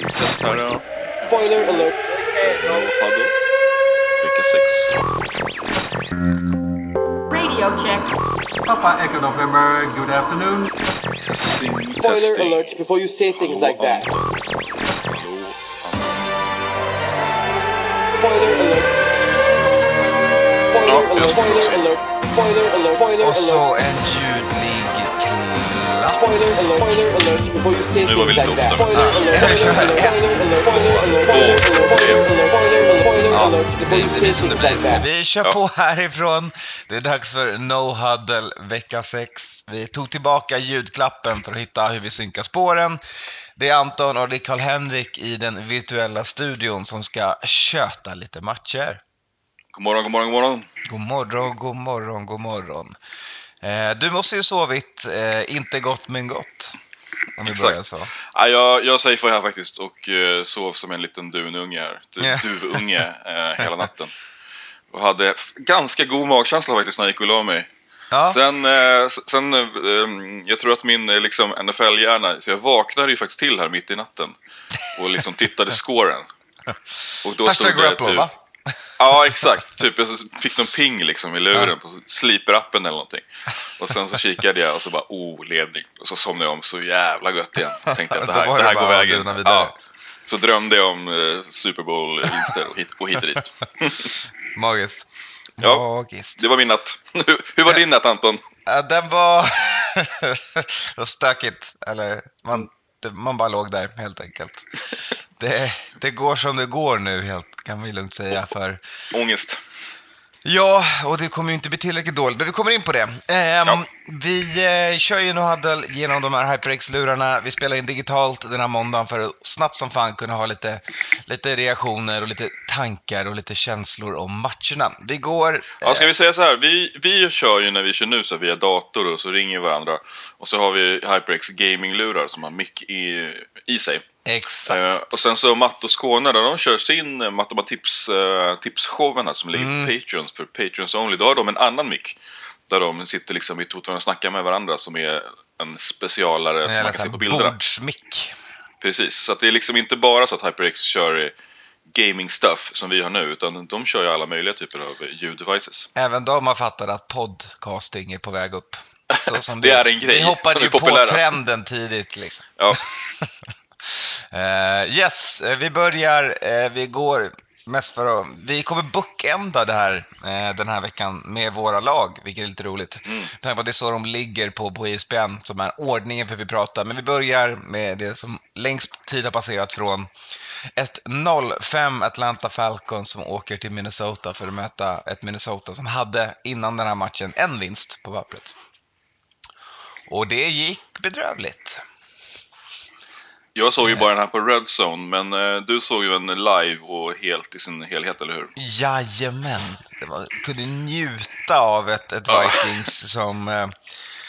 ljudtest här. Ja. Spoiler alert. No huddle. Vecka 6. Radio check. Papa Echo November, good afternoon. Testing, Spoiler testing. alert before you say things Hallå, like that. Anton. Hallå, Anton. Spoiler alert. Ja, Spoiler jag alert. skulle också. Spoiler alert. Spoiler alert. Spoiler Och så alert. en ljudlig Nu var vi lite like that. oftare. Spoiler alert. Ja, vi kör Spoiler en, två, tre. Ja, det det som det blir. Vi kör Ja. på härifrån. Det är dags för No Huddle vecka 6. Vi tog tillbaka ljudklappen för att hitta hur vi synkar spåren. Det är Anton och det är Karl-Henrik i den virtuella studion som ska köta lite matcher. God morgon, god morgon, god morgon. God morgon, god morgon, god morgon. Eh, du måste ju sovit, eh, inte gott men gott. Om vi Exakt. börjar så. Ja, jag, jag safear här faktiskt och uh, sov som en liten dununge här. Du, Ja. Duvunge eh, hela natten. Och hade ganska god magkänsla faktiskt när jag gick och la mig. Ja, Sen, eh, sen eh, em, jag tror att min eh, liksom, NFL-hjärna, så jag vaknade ju faktiskt till här mitt i natten och liksom tittade scoren. Och då det Garoppolo typ, va? Ja, exakt. Typ jag fick någon ping liksom i luren på Sleeper-appen eller någonting. Och sen så kikade jag och så bara, oh, ledning. Och så somnade jag om så jävla gött igen. Tänkte att det här, det det här går vägen. Ja. Så drömde jag om eh, Super Bowl-vinster och hit, och hit och dit. Magiskt. Ja. Magiskt. Det var min natt. Hur, hur var din natt Anton? Ja, den var... det var stökigt. Eller man, man bara låg där helt enkelt. Det, det går som det går nu helt, kan vi lugnt säga. För Ångest. Ja, och det kommer ju inte bli tillräckligt dåligt, men vi kommer in på det. Ehm, Ja. Vi eh, kör ju Nohaddel genom de här HyperX-lurarna. Vi spelar in digitalt den här måndagen för att snabbt som fan kunna ha lite, lite reaktioner och lite tankar och lite känslor om matcherna. Vi går... Ja, ska eh, vi säga så här. Vi, vi kör ju när vi kör nu så via dator och så ringer varandra. Och så har vi HyperX gaming-lurar som har mick i, i sig. Exakt. Eh, och sen så Matt och Skåne, där de kör sin eh, matematips, uh, tipsshowen som ligger Mm. på Patreons för Patreons only. Då har de en annan mick. Där de sitter liksom i totan och snackar med varandra som är en specialare som man kan se på bilderna. Bordsmick. Precis, så det är liksom inte bara så att HyperX kör eh, gaming stuff som vi har nu utan de kör ju alla möjliga typer av eh, ljuddevices. Även de har fattat att podcasting är på väg upp. Så som Det är en grej Vi hoppade ju på trenden tidigt liksom. Ja, Eh, yes, eh, vi börjar, eh, vi går mest för att, vi kommer bookenda det här eh, den här veckan med våra lag, vilket är lite roligt. Mm. Tanke på det är så de ligger på, på ISBN, som är ordningen för hur vi pratar. Men vi börjar med det som längst tid har passerat från ett 0-5 Atlanta Falcons som åker till Minnesota för att möta ett Minnesota som hade innan den här matchen en vinst på pappret. Och det gick bedrövligt. Jag såg ju bara den här på Red Zone men eh, du såg ju den live och helt i sin helhet, eller hur? Jajamän, det var, kunde njuta av ett, ett Ja. Vikings som... eh,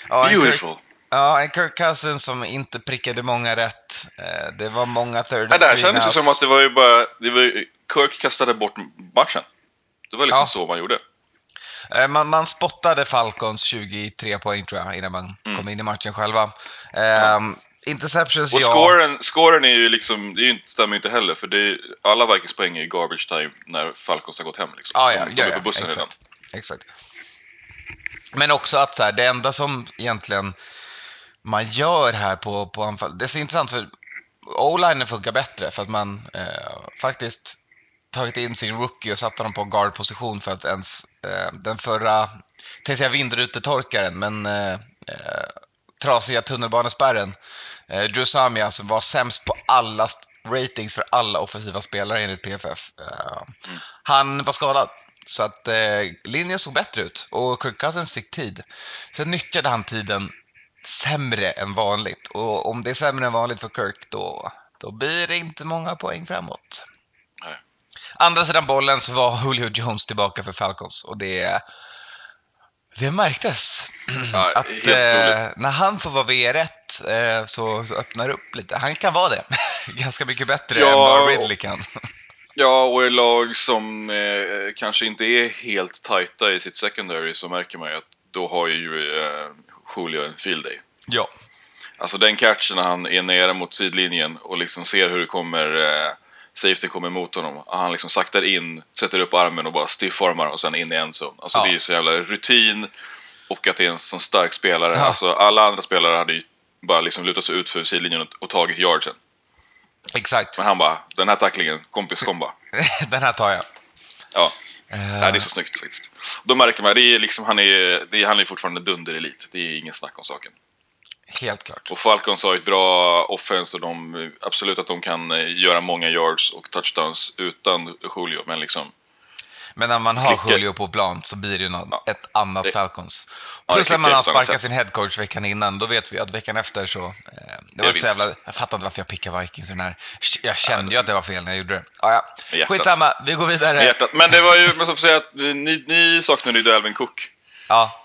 ja, en Kirk, Beautiful! ja, en Kirk Cousins som inte prickade många rätt. Eh, det var många third Ja, det här kändes ju som att det var ju bara, det var ju, Kirk kastade bort matchen. Det var liksom Ja. så man gjorde. Eh, man, man spottade Falcons 23 poäng tror jag innan man Mm. kom in i matchen själva. Eh, Interceptions, Och ja. scoren, scoren är ju liksom, det är ju inte, stämmer ju inte heller för det är, alla Vikings poäng är i garbage time när Falcons har gått hem liksom. Ja, ja, de, de ja, är på ja, bussen redan. exakt. Exakt. Men också att så här, det enda som egentligen man gör här på, på anfall, det är så intressant för O-linen funkar bättre för att man eh, faktiskt tagit in sin rookie och satt honom på guard-position för att ens eh, den förra, tänkte säga vindrutetorkaren, men eh, eh, trasiga tunnelbanespärren, eh, Drew Samia som var sämst på alla ratings för alla offensiva spelare enligt PFF. Eh, Mm. Han var skadad. Så att eh, linjen såg bättre ut och Kirk Cousins fick tid. Sen nyttjade han tiden sämre än vanligt. Och om det är sämre än vanligt för Kirk då, då blir det inte många poäng framåt. Nej. Andra sidan bollen så var Julio Jones tillbaka för Falcons och det, det märktes. Ja, att eh, när han får vara VR1 eh, så, så öppnar det upp lite. Han kan vara det. Ganska mycket bättre Ja, än vad Ridley kan. Ja, och i lag som eh, kanske inte är helt tajta i sitt secondary så märker man ju att då har ju eh, Julio en field day. ja. Alltså den catchen när han är nere mot sidlinjen och liksom ser hur det kommer eh, Safety kommer emot honom. Han liksom saktar in, sätter upp armen och bara stiffarmar och sen in i endzone. Alltså Ja. det är ju så jävla rutin och att det är en sån stark spelare. Ja. Alltså alla andra spelare hade ju bara liksom lutat sig ut för sidlinjen och, tagit yardsen. Exakt. Men han bara, den här tacklingen, kompis kom bara. Den här tar jag. Ja, Eh, nej, det är så snyggt faktiskt. Då märker man, det är liksom, han är, det är, han är fortfarande dunderelit. Det är ingen snack om saken. Helt klart. Och Falcons har ett bra offense och de, absolut att de kan eh, göra många yards och touchdowns utan Julio. Men liksom, Men när man har. Julio på plan så blir det ju något, Ja. ett annat Det- Falcons. Ja, Plus när man har sparkat sin headcoach veckan innan, då vet vi att veckan efter så... Eh, det var så jävla, jag fattar inte varför jag pickade Vikings den här. Jag kände ju att det var fel när jag gjorde det. Ja, ja. Skitsamma, vi går vidare. Men det var ju, man får säga att ni, ni saknade ju Dalvin Cook. Ja,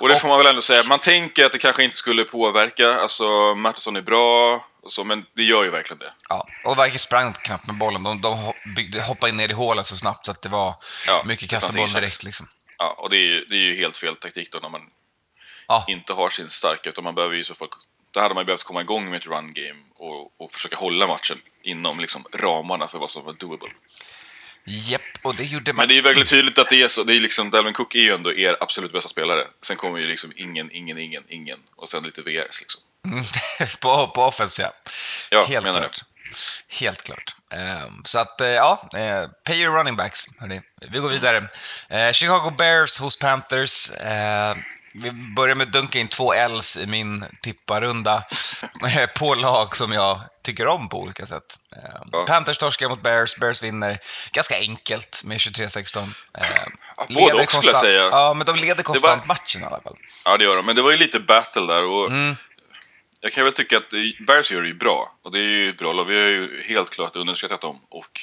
Och det får man väl ändå säga, man tänker att det kanske inte skulle påverka. Alltså, Mattisson är bra och så, men det gör ju verkligen det. ja. Och Vikings sprang knappt med bollen. De, de byggde, hoppade in ner i hålet så snabbt så att det var Ja, mycket kasta boll direkt liksom. Ja, och det är, ju- det är ju helt fel taktik då när man Ja, inte har sin starka, utan man behöver ju så folk, då hade man ju behövt komma igång med ett run game och, och försöka hålla matchen inom liksom ramarna för vad som var doable. Japp, och det gjorde man. Men det är ju verkligen tydligt att det är så. Det är liksom, Dalvin Cook är ju ändå er absolut bästa spelare. Sen kommer ju liksom ingen, ingen, ingen, ingen och sen lite VRs liksom. Mm, på, på offense, ja. Ja, Helt menar klart. Helt klart. Ehm, så att, eh, ja, eh, pay your running backs. Hörni. Vi går vidare. Eh, Chicago Bears hos Panthers. Vi börjar med att dunka in två Ls i min tipparrunda eh, på lag som jag tycker om på olika sätt. Eh, Ja. Panthers torskar mot Bears, Bears vinner ganska enkelt med 23-16. Eh, Ja, leder jag konstant- säga. Ja, men de leder konstant var- matchen i alla fall. Ja, det gör de. Men det var ju lite battle där och Mm, jag kan väl tycka att Bears gör det ju bra. Och det är ju ett bra lag. Vi har ju helt klart underskattat dem. Och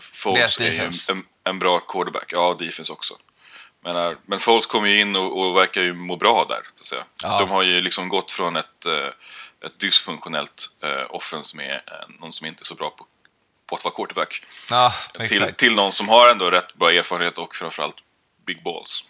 Foles är ju defense. en, en bra quarterback. Ja, defense också. Men, eh, men Foles kommer ju in och, och verkar ju må bra där. Så att säga. Ja. De har ju liksom gått från ett, eh, ett dysfunktionellt eh, offense med eh, någon som inte är så bra på, på att vara quarterback. ja, Till, till någon som har ändå rätt bra erfarenhet och framförallt big balls.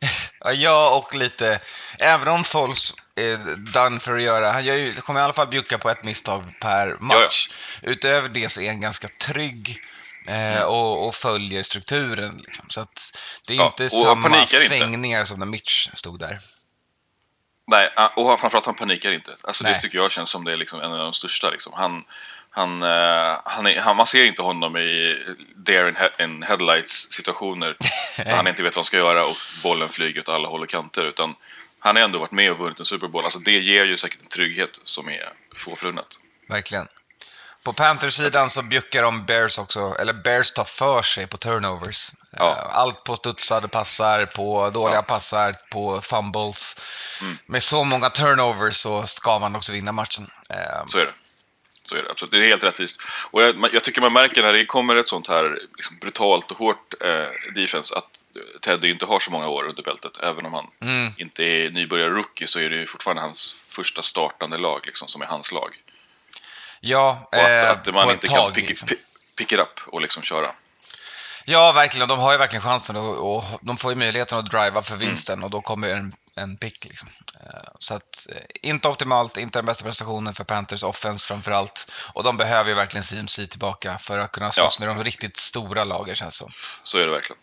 Ja, och lite, även om Foles är done för att göra, han gör ju, kommer i alla fall bjucka på ett misstag per match. Utöver det så är han ganska trygg eh, och, och följer strukturen. Liksom. Så att det är Ja, inte samma panikar inte. svängningar som när Mitch stod där. Nej, och framförallt han panikar inte. Alltså Nej. det tycker jag känns som det är liksom en av de största. Liksom. Han, han, eh, han, är, han, man ser inte honom i dare in, he- in headlights situationer där han inte vet vad han ska göra och bollen flyger åt alla håll och kanter. Utan han har ändå varit med och vunnit en Super Bowl. Alltså det ger ju säkert en trygghet som är få förunnat. Verkligen. På Panthers-sidan så bjuckar de Bears också, eller Bears tar för sig på turnovers. Ja. Eh, Allt på studsade passar, på dåliga Ja. passar, på fumbles. Mm. Med så många turnovers så ska man också vinna matchen. Eh, Så är det. Så är det absolut. Det är helt rättvist. Och jag, jag tycker man märker när det kommer ett sånt här liksom brutalt och hårt eh, defense att Teddy inte har så många år under bältet. Även om han Mm, inte är nybörjare rookie så är det ju fortfarande hans första startande lag liksom, som är hans lag. Ja, Och att, eh, att man inte ett kan tag. pick, liksom. pick, it up och liksom köra. Ja, verkligen. De har ju verkligen chansen och, och de får ju möjligheten att driva för Mm. vinsten och då kommer en, en pick. Liksom. Eh, Så att, eh, inte optimalt, inte den bästa prestationen för Panthers offense framför allt. Och de behöver ju verkligen CMC tillbaka för att kunna slåss Ja. med de riktigt stora lagen känns som. Så är det verkligen.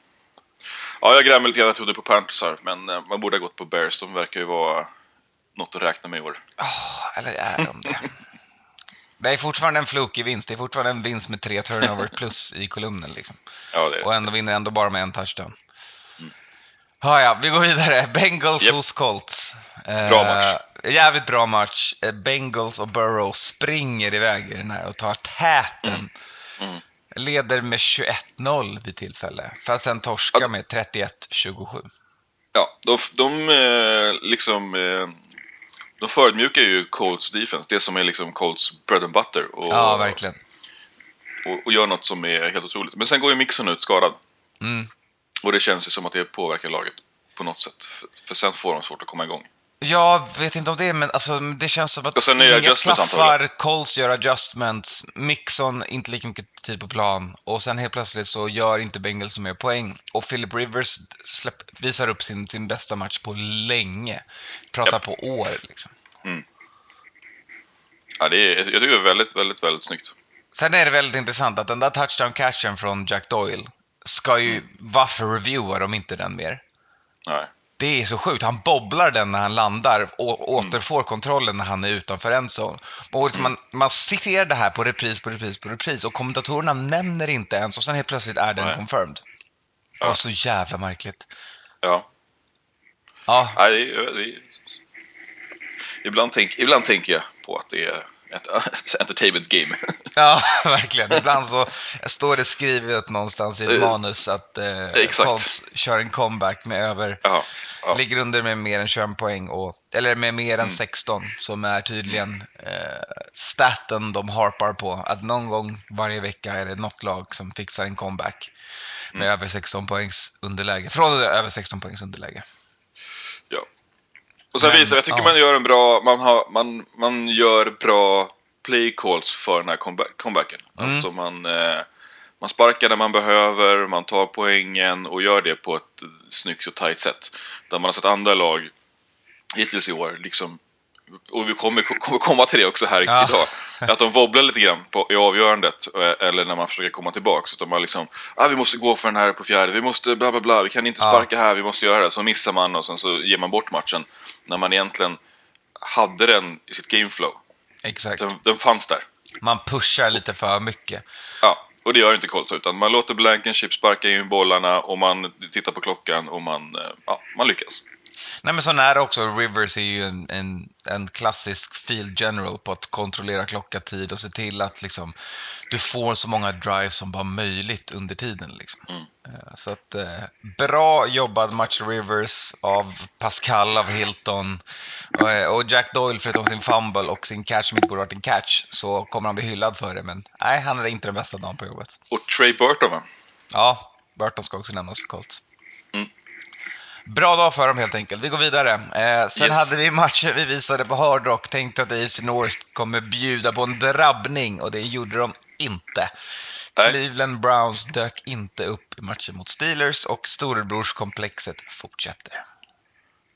Ja, jag grämer lite grann. Jag trodde på Panthers här, men eh, man borde ha gått på Bears. De verkar ju vara något att räkna med i år. Åh, eller är de det? Det är fortfarande en flukig vinst. Det är fortfarande en vinst med tre turnover plus i kolumnen. Liksom. Ja, det är Och det. ändå vinner ändå bara med en touchdown. Ja, ja, vi går vidare. Bengals Japp. hos Colts. Bra match. Eh, jävligt bra match. Eh, Bengals och Burrow springer iväg i den här och tar täten. Mm. Mm. Leder med 21-0 vid tillfälle. För att sen torska med 31-27. Ja, de, de eh, liksom... De förödmjukar ju Colts defense, det som är liksom Colts bread and butter. Och, Ja, verkligen. och, och gör något som är helt otroligt. Men sen går ju Mixon ut skadad. Mm. Och det känns ju som att det påverkar laget på något sätt. För, för sen får de svårt att komma igång. Jag vet inte om det, men alltså, det känns som att adjustments klaffar. Colts gör adjustments, Mixon inte lika mycket tid på plan och sen helt plötsligt så gör inte Bengals mer poäng. Och Philip Rivers släpp, visar upp sin, sin bästa match på länge. Pratar Japp. på år liksom. Ja, det är, jag tycker det är väldigt, väldigt, väldigt snyggt. Sen är det väldigt intressant att den där touchdown-catchen från Jack Doyle ska ju, varför reviewar de inte den mer? Nej. Det är så sjukt. Han bobblar den när han landar och återfår kontrollen när han är utanför endzone. Och liksom man, man ser det här på repris, på repris, på repris och kommentatorerna nämner inte ens och sen helt plötsligt är den Nej. confirmed. Ja. Ja. så jävla märkligt. Ja. Ja, Nej, det det. Ibland, tänk, ibland tänker jag på att det är ett, ett entertainment game. ja verkligen. Ibland så står det skrivet någonstans i ett Eh, manus att eh. Colts kör en comeback med över ja, ja. ligger under med mer än 21 poäng, och, eller med mer än Mm. 16, som är tydligen eh, staten de harpar på. Att någon gång varje vecka är det något lag som fixar en comeback med Mm. över 16 poängs underläge. Från över 16 poängs underläge. Och sen visar, jag tycker ja. man gör en bra, man, har, man, man gör bra play calls för den här comeback, comebacken. Mm. Alltså man, eh, man sparkar när man behöver, man tar poängen och gör det på ett snyggt och tight sätt. Där man har sett andra lag hittills i år, liksom, och vi kommer, kommer komma till det också här Ja. idag, att de wobblar lite grann på, i avgörandet eh, eller när man försöker komma tillbaka. Så att de har liksom, ah, vi måste gå för den här på fjärde, vi måste bla bla bla, vi kan inte Ja. sparka här, vi måste göra det. Så missar man och sen så ger man bort matchen. När man egentligen hade den i sitt gameflow. Exakt. Den, den fanns där. Man pushar lite för mycket. Ja, och det gör inte Colts utan man låter Blankenship sparka in bollarna och man tittar på klockan och man, eh, ja, man lyckas. Nej men sån är också. Rivers är ju en, en, en klassisk field general på att kontrollera klocka, tid och se till att liksom, du får så många drives som bara möjligt under tiden. Liksom. Mm. Eh, Så att eh, bra jobbad match Rivers av Pascal, av Hilton och, eh, och Jack Doyle förutom sin fumble och sin catch som inte borde varit en catch så kommer han bli hyllad för det men nej, han är inte den bästa dagen på jobbet. Och Trey Burton va? Ja, Burton ska också nämnas för Colts. Mm. Bra dag för dem helt enkelt. Vi går vidare. Eh, sen Yes. hade vi matcher vi visade på Hard Rock. Tänkte att AFC North kommer bjuda på en drabbning och det gjorde de inte. Nej. Cleveland Browns dök inte upp i matchen mot Steelers och storebrorskomplexet fortsätter.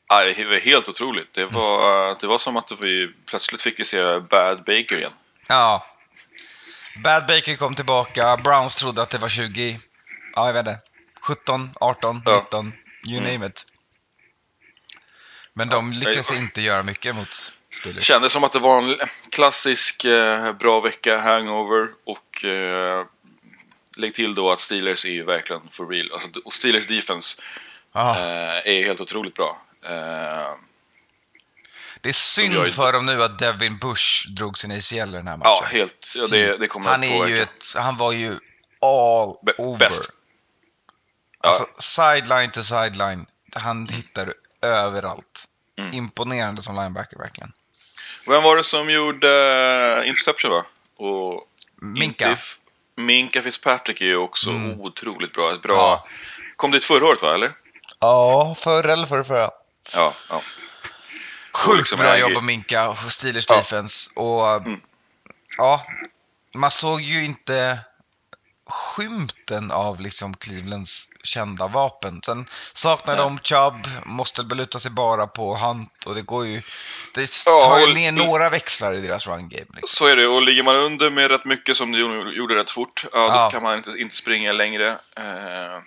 Ja, det var helt otroligt. Det var, det var som att vi plötsligt fick se Bad Baker igen. Ja. Bad Baker kom tillbaka. Browns trodde att det var 20, ja jag vet inte, 17, 18, Ja. 19, you Mm. name it. Men de jag- inte göra mycket mot Steelers. Kändes som att det var en klassisk eh, bra vecka hangover och eh, lägg till då att Steelers är ju verkligen for real. Alltså, och Steelers defense eh, är helt otroligt bra. Eh, det är synd är- för dem nu att Devin Bush drog sin ACL i den här matchen. ja, helt. Ja, det, det kommer han, är ju ett, han var ju all Be- over. bäst. Alltså sideline to sideline. Han hittar överallt. Mm. Imponerande som linebacker verkligen. Vem var det som gjorde eh, Interception va? Och Minka. Minka Fitzpatrick är ju också Mm. otroligt bra. Ett bra... Ja. Kom dit förra året va, eller? Ja, förra eller förra, förra. Ja, ja. Sjukt liksom bra jobb av Minka och Steelers Ja. defense. Och Mm. ja, man såg ju inte skymten av liksom Clevelands kända vapen. Sen saknar Nej. de Chubb, måste beluta sig bara på Hunt och det går ju... Det Ja, tar ju ner några växlar i deras run game. Liksom. Så är det, och ligger man under med rätt mycket som de gjorde- rätt fort, ja, då Ja. kan man inte, inte springa längre. Eh,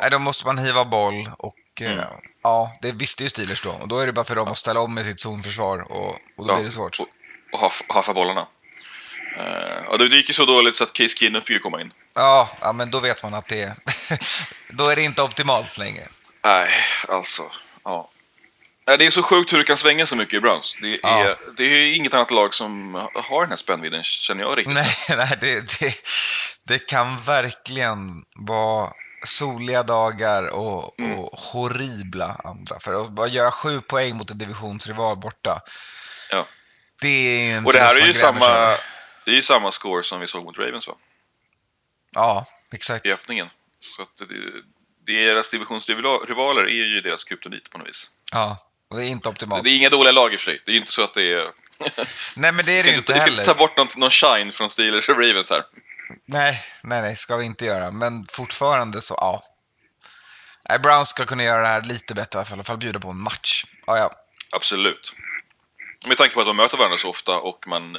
Nej, då måste man hiva boll och eh, Mm. ja, det visste ju Steelers då. Och då är det bara för dem att ställa om med sitt zonförsvar och, och då Ja, blir det svårt. Och, och haff, haffa bollarna. Eh, och det gick ju så dåligt så att Case Keenum fick ju komma in. Ja, ja, men då vet man att det då är det inte optimalt längre. Nej, alltså. Ja. Det är så sjukt hur det kan svänga så mycket i Browns. Det är, Ja. det är inget annat lag som har den här spännvidden, känner jag riktigt. Nej, nej det, det, det kan verkligen vara soliga dagar och, Mm. och horribla andra. För att bara göra sju poäng mot en divisionsrival borta. Ja. Det är ju en Och det här är ju samma. Det är ju samma score som vi såg mot Ravens va? Ja, exakt. I öppningen. Så att det, deras divisionsrivaler är ju deras kryptonit på något vis. Ja, och det är inte optimalt. Det är inga dåliga lag i och för sig. Det är ju inte så att det är... Nej, men det är det ju inte inte, vi ska heller. inte ta bort någon, någon shine från Steelers och Ravens här. Nej, nej, nej, ska vi inte göra. Men fortfarande så, ja. Nej, Browns ska kunna göra det här lite bättre i alla fall, bjuda på en match. Ja, ja. Absolut. Med tanke på att de möter varandra så ofta och man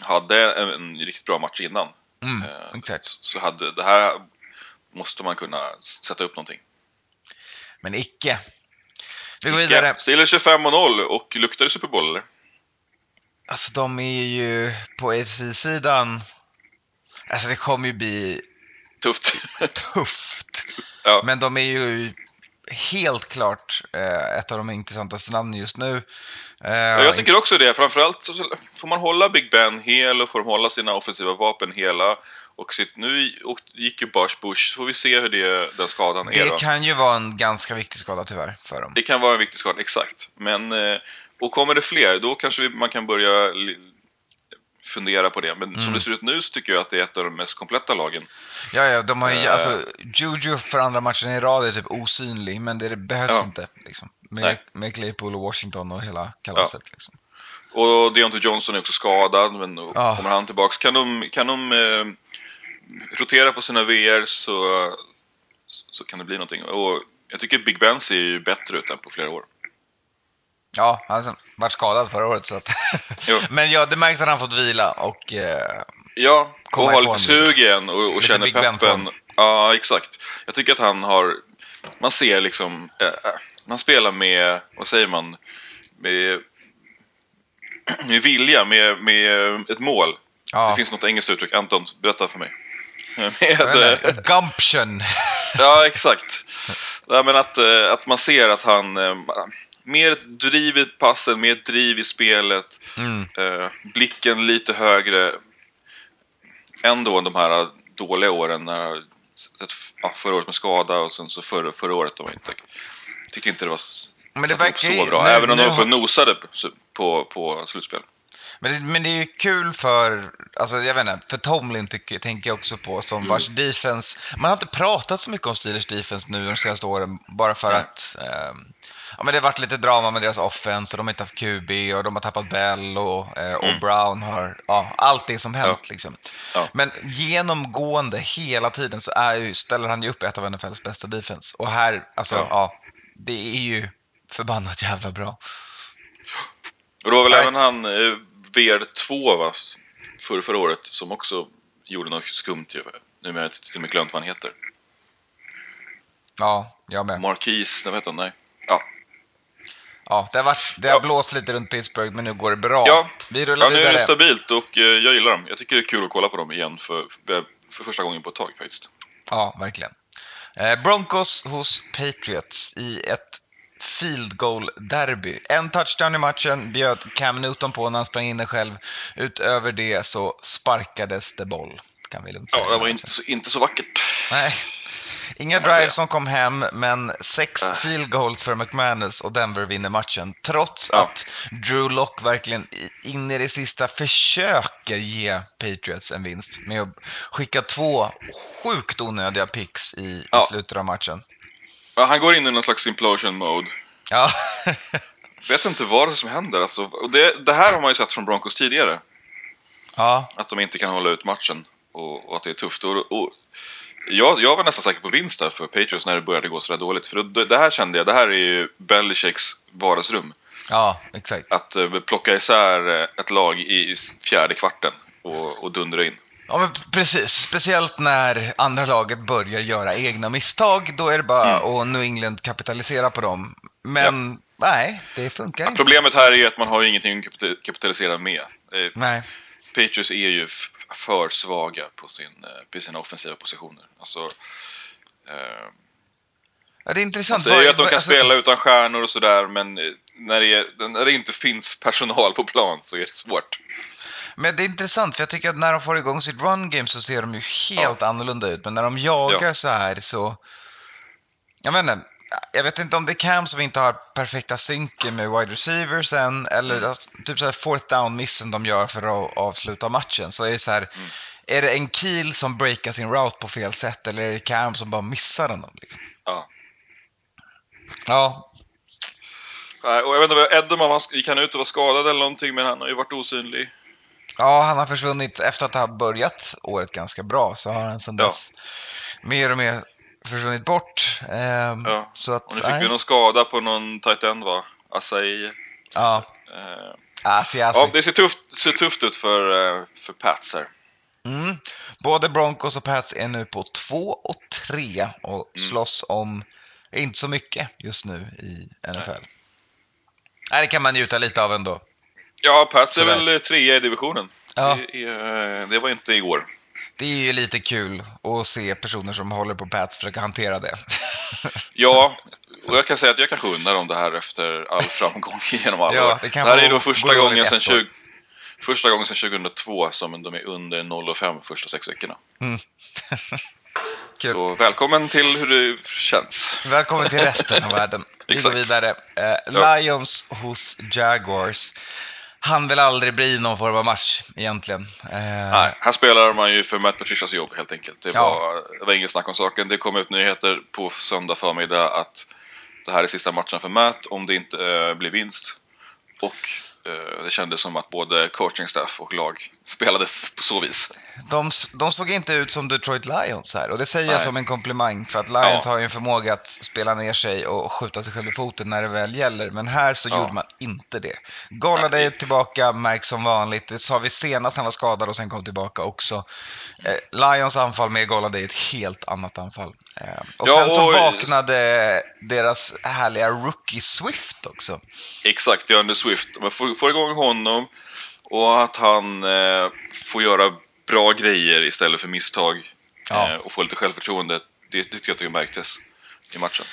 hade en, en riktigt bra match innan. Mm, eh, exakt. Så hade det här måste man kunna sätta upp någonting. Men icke. Vi går vidare. Steelers är 5 och 0 och luktar det Super Bowl eller? Alltså de är ju på AFC-sidan. Alltså det kommer ju bli Tufft. tufft. ja. Men de är ju helt klart eh, ett av de intressantaste namnen just nu. Eh, Ja, jag tycker också det. Framförallt så får man hålla Big Ben hel och får de hålla sina offensiva vapen hela. Och sitt, nu och gick ju Bosch Bush, så får vi se hur det, den skadan är då. det kan ju vara en ganska viktig skada tyvärr för dem. Det kan vara en viktig skada, exakt. Men, eh, och kommer det fler, då kanske vi, man kan börja fundera på det. Men som Mm. det ser ut nu så tycker jag att det är ett av de mest kompletta lagen. Ja, ja, de har ju, Eh. alltså, Juju för andra matchen i rad är typ osynlig, men det, det behövs Ja. inte. Liksom. Med, Nej. med Claypool och Washington och hela kalaset. Liksom. Och Deontay Johnson är också skadad, men Ja. kommer han tillbaks. Kan de, kan de eh, rotera på sina VR så, så kan det bli någonting. Och jag tycker Big Ben ser ju bättre ut än på flera år. Ja, han varit skadad förra året. Så att men ja, det märks att han fått vila och eh, Ja, och har lite sug igen och, och känner peppen. Ja, exakt. Jag tycker att han har, man ser liksom, eh, eh, man spelar med, vad säger man, med, med vilja, med, med ett mål. ja, Det finns något engelskt uttryck, Anton, berätta för mig. Med, eh, gumption. ja, exakt. Ja, men att, eh, att man ser att han, mer driv i passen, mer driv i spelet. Mm. Eh, blicken lite högre ändå än de här dåliga åren. När, ja, förra året med skada och sen så förra, förra året var inte, tyckte inte det var Men det verkar så bra. nu- även om de var uppe och nosade på, på, på slutspel. Men det, men det är ju kul för, alltså jag vet inte, för Tomlin tycker, tänker jag också på som vars defense, man har inte pratat så mycket om Steelers defense nu de senaste åren bara för Nej. att ehm, Ja men det har varit lite drama med deras offense och de har inte haft QB och de har tappat Bell och, eh, och Mm. Brown har, ja allt det som hänt liksom. Ja. Men genomgående hela tiden så är ju, ställer han ju upp ett av NFLs bästa defense. Och här, alltså Ja. ja, det är ju förbannat jävla bra. Och det var väl även han eh, VR2 va? För, förra året som också gjorde något skumt ju. Nu har jag till och med glömt vad han heter. Ja, jag med. Marquis, jag vet inte, nej. Ja, Ja, det har, varit, det har Ja. blåst lite runt Pittsburgh, men nu går det bra. Ja. Vi rullar ja nu är vidare. det stabilt och eh, jag gillar dem. Jag tycker det är kul att kolla på dem igen för, för, för första gången på ett tag faktiskt. Ja, verkligen. Eh, Broncos hos Patriots i ett field goal derby. En touchdown i matchen bjöd Cam Newton på när han sprang in den själv. Utöver det så sparkades det boll, kan vi lugnt säga. Ja, det var inte så, inte så vackert. Nej. Inga drives som kom hem, men sex Äh. field goals för McManus och Denver vinner matchen. Trots Ja. att Drew Lock verkligen i- in i det sista försöker ge Patriots en vinst med att skicka två sjukt onödiga picks i, i Ja. slutet av matchen. Ja, han går in i någon slags implosion mode. Ja, Vet inte vad det är som händer alltså. Och det, det här har man ju sett från Broncos tidigare. ja, Att de inte kan hålla ut matchen och, och att det är tufft. Och, och jag, jag var nästan säker på vinst där för Patriots när det började gå sådär dåligt. För det, det här kände jag, det här är ju Belichicks vardagsrum. ja, exakt. Att eh, plocka isär eh, ett lag i i fjärde kvarten och, och dundra in. Ja, men precis. Speciellt när andra laget börjar göra egna misstag. Då är det bara Mm. att New England kapitalisera på dem. Men nej, det funkar Ja, inte. problemet här är att man har ingenting att kapita- kapitalisera med. Eh, Nej. Patriots är ju för svaga på, sin, eh, på sina offensiva positioner. Alltså, eh, Ja, det är man intressant. säger ju att de kan alltså- spela utan stjärnor och sådär, men eh, när det, är, när det inte finns personal på plan så är det svårt. Men det är intressant, för jag tycker att när de får igång sitt run game så ser de ju helt annorlunda ut. Men när de jagar Ja. så här så... Jag vet inte. Jag vet inte om det är Cam som inte har perfekta synken med wide receivers än, eller Mm. alltså, typ så här fourth down-missen de gör för att avsluta matchen. Så är det så här, Mm. är det en kill som breakar sin route på fel sätt, eller är det Cam som bara missar den? Liksom? Ja. Ja, Nej, Och jag vet inte, sk- gick han ut och var skadad eller någonting, men han har ju varit osynlig. Ja, han har försvunnit efter att ha börjat året ganska bra så har han sedan Ja. dess mer och mer försvunnit bort. Ehm, Ja, Så att, Och nu fick nej. vi någon skada på någon tight end va? Asai. ja, Eh, Asi, Ja, Asi. det ser tufft, ser tufft ut för, eh, för Pats här. Mm. Både Broncos och Pats är nu på 2 och 3 och Mm. slåss om inte så mycket just nu i NFL. Nej, det kan man njuta lite av ändå. Ja, Pats är väl trea i divisionen. Ja. Det, är, eh, det var inte igår. Det är ju lite kul att se personer som håller på Pats försöka hantera det. Ja, och jag kan säga att jag kanske undrar om det här efter all framgång genom alla Ja, det kan här vara- är då första gå gången, sedan ett 20, första gången sedan 2002 som de är under 0,5 första sex veckorna. Mm. Kul. Så välkommen till hur det känns. Välkommen till resten av världen. Vi går vidare. Eh. Lions hos Jaguars. Han vill aldrig bli någon form av match egentligen. Eh, Nej, här spelar man ju för Matt Patricias jobb helt enkelt. Det Ja. var, det var inget snack om saken. Det kom ut nyheter på söndag förmiddag att det här är sista matchen för Matt om det inte eh, blir vinst. Och det kändes som att både coaching staff och lag spelade på så vis. De, de såg inte ut som Detroit Lions här och det säger jag Nej. som en komplimang för att Lions Ja. har ju en förmåga att spela ner sig och skjuta sig själv i foten när det väl gäller. Men här så Ja. gjorde man inte det. Golladay är tillbaka, märks som vanligt. Det sa vi senast han var skadad och sen kom tillbaka också. Eh, Lions anfall med Golladay är ett helt annat anfall. Eh, och Ja, sen så och- vaknade deras härliga rookie Swift också. Exakt, DeAndre Swift. Man får, får igång honom och att han eh, får göra bra grejer istället för misstag Ja. eh, och få lite självförtroende. Det, det tycker jag märktes i matchen.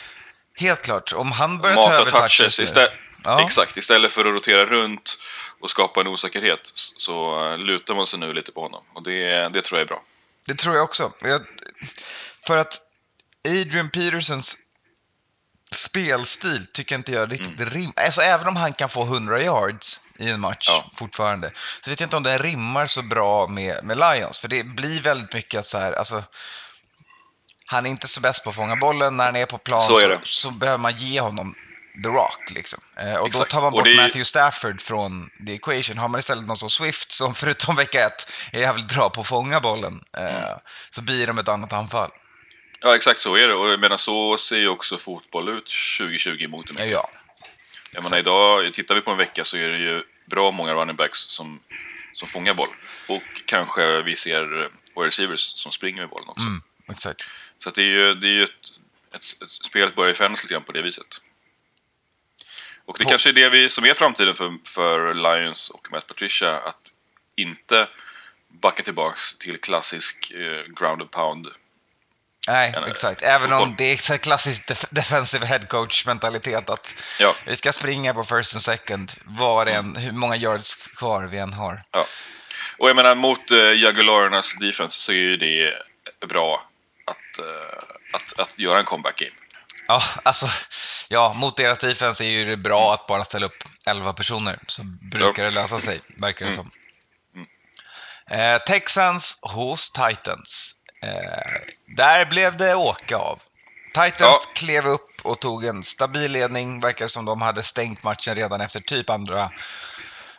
Helt klart, om han börjar ta över touches touches istället. Ja. Exakt, istället för att rotera runt och skapa en osäkerhet så eh, lutar man sig nu lite på honom. Och det, det tror jag är bra. Det tror jag också. Jag, för att Adrian Petersons spelstil tycker inte jag riktigt Mm. rim. Alltså även om han kan få 100 yards i en match Ja. fortfarande. Så vet jag inte om det rimmar så bra med, med Lions. För det blir väldigt mycket att så här, alltså. Han är inte så bäst på att fånga bollen. När han är på plan Så så, är det. så, behöver man ge honom the rock liksom. Eh, och då Exakt. tar man bort är- Matthew Stafford från the equation. Har man istället någon som Swift som förutom vecka ett är jävligt bra på att fånga bollen. Eh, Mm. Så blir de ett annat anfall. Ja, exakt så är det. Och jag menar, så ser ju också fotboll ut 2020 mot Ja, ja. Jag menar idag, tittar vi på en vecka så är det ju bra många running backs som, som fångar boll. Och kanske vi ser receivers som springer med bollen också. Mm, exakt. Så det är ju, det är ju ett, ett, ett spelet börjar ju förändras lite grann på det viset. Och det På- kanske är det vi, som är framtiden för, för Lions och Matt Patricia, att inte backa tillbaks till klassisk eh, ground and pound. Nej, exakt. Även om fotboll. det är klassisk def- defensive head coach mentalitet att Ja, vi ska springa på first and second var det Mm. hur många yards kvar vi än har. ja. Och jag menar mot eh, Jaguarernas defense så är ju det bra att, eh, att, att göra en comeback game. Ja, alltså, ja, mot deras defense är ju det bra att bara ställa upp 11 personer så brukar det lösa sig, verkar det Mm. som. Mm. Eh, Texans hos Titans. Eh, där blev det åka av. Titans Ja. klev upp och tog en stabil ledning. Verkar som de hade stängt matchen redan efter typ andra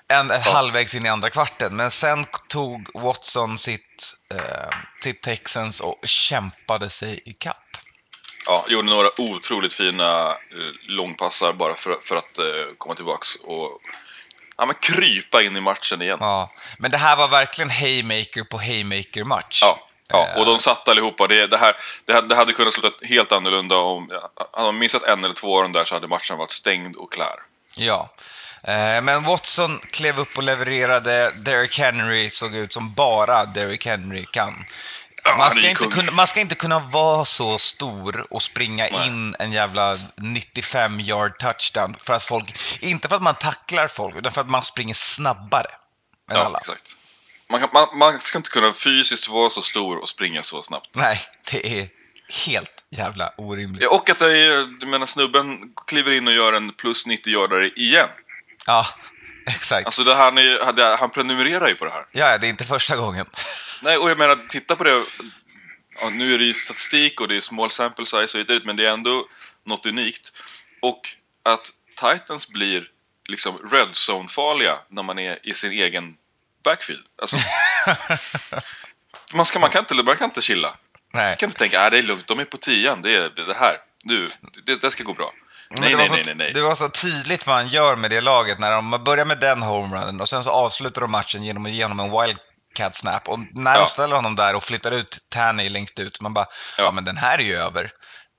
en, halvvägs in i andra kvarten. Men sen tog Watson sitt, eh, sitt Texans och kämpade sig i kapp. Ja, gjorde några otroligt fina eh, långpassar bara för, för att eh, komma tillbaks och ja, men krypa in i matchen igen. Ja, men det här var verkligen haymaker på haymaker match. Ja, ja Eh. och de satt allihopa. Det, det, här, det, hade- det hade kunnat sluta helt annorlunda om... Hade de missat en eller två av dem där så hade matchen varit stängd och klar. Ja. Eh, Men Watson klev upp och levererade. Derrick Henry såg ut som bara Derrick Henry kan. Man ska, inte kunna, man ska inte kunna vara så stor och springa Nej. in en jävla 95 yard touchdown. För att folk, inte för att man tacklar folk, utan för att man springer snabbare än Ja, alla. exakt. Man, kan- man, man ska inte kunna fysiskt vara så stor och springa så snabbt. Nej, det är helt jävla orimligt. Ja, och att det är, du menar, snubben kliver in och gör en plus 90 yardare igen. Ja, exakt. Alltså det, han, är, han prenumererar ju på det här. Ja, det är inte första gången. Nej, och jag menar, titta på det. Ja, nu är det ju statistik och det är small sample size och vidare, men det är ändå något unikt. Och att Titans blir liksom red zone-farliga när man är i sin egen backfield. Alltså, man, ska, man, kan inte, man kan inte chilla. Nej. Man kan inte tänka att det är lugnt, de är på tian, det är det här. Nu, det, det ska gå bra. Men Nej, nej, så, nej, nej, nej. det var så tydligt vad han gör med det laget när de börjar med den homerunnen och sen så avslutar de matchen genom att ge honom en wildcat snap. Och när Ja. de ställer honom där och flyttar ut Tanny längst ut, man bara, ja, Ja. men den här är ju över.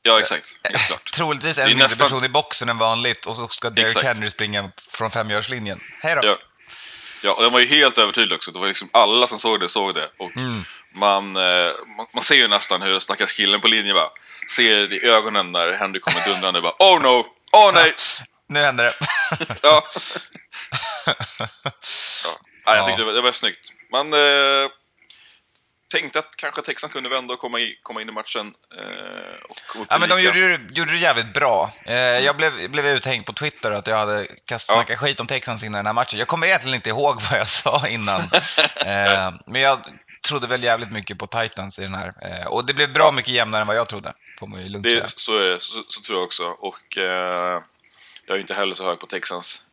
Ja, exakt. Helt klart. Troligtvis en mindre nästan- person i boxen än vanligt och så ska Derrick. Henry springa från femgörslinjen. Hej då! Ja. Ja, och den var ju helt övertydlig också. Det var liksom alla som såg det såg det. Och Mm. man, eh, man, man ser ju nästan hur stackars killen på linjen va, ser i ögonen när Henry kommer dundrande bara Oh no! Oh nej! Nu händer det. Ja. ja. Nej, jag Ja. tyckte det var, det var snyggt. Man eh, tänkte att kanske Texan kunde vända och komma, i, komma in i matchen. Eh, och, Ja, men de gjorde, gjorde det jävligt bra. Eh, jag blev, blev uthängd på Twitter att jag hade kastat Ja. snackat skit om Texans innan den här matchen. Jag kommer egentligen inte ihåg vad jag sa innan. eh, men jag trodde väl jävligt mycket på Titans i den här. Eh, och det blev bra Ja. mycket jämnare än vad jag trodde. Får man ju lugnt säga. Det, så är det, så, så tror jag också. Och eh, jag är inte heller så hög på Texans.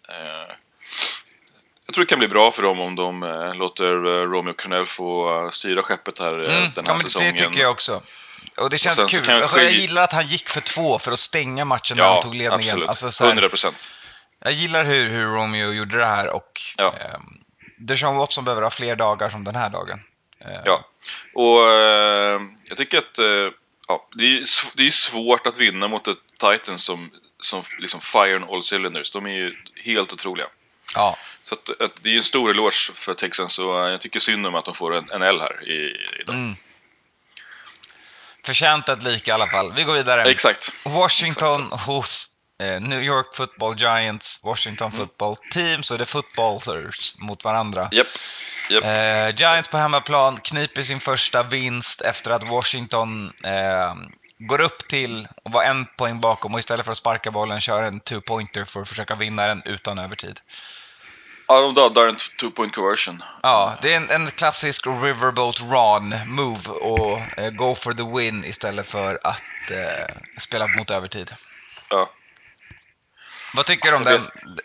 Eh, jag tror det kan bli bra för dem om de eh, låter eh, Romeo Cornell få eh, styra skeppet här eh, Mm, den ja, här men säsongen. det tycker jag också. Och det känns så kul. kanske- Alltså, jag gillar att han gick för två för att stänga matchen när han Ja, tog ledningen. absolut. Alltså, så här, 100 procent. Jag gillar hur, hur Romeo gjorde det här och Ja. ehm, Deshaun Watson behöver ha fler dagar som den här dagen. Eh, Ja. Och eh, jag tycker att eh, ja, det, är, det är svårt att vinna mot ett Titans som, som liksom fire on all cylinders. De är ju helt otroliga. Ja. Så att, att det är en stor eloge för Texans eh, jag tycker synd om att de får en, en L här i, idag. Mm. Förtjänt ett lika i alla fall. Vi går vidare. Exakt. Washington hos eh, New York Football Giants, Washington Mm. Football Team, så är det footballers mot varandra. Japp. Japp. Eh, Giants på hemmaplan kniper sin första vinst efter att Washington eh, går upp till och var en poäng bakom och istället för att sparka bollen kör en two-pointer för att försöka vinna den utan övertid. Ja, de dödar en two point conversion. Ja, det är en, en klassisk Riverboat Ron move och eh, go for the win istället för att eh, spela mot övertid. Ja. Vad tycker du om Jag den?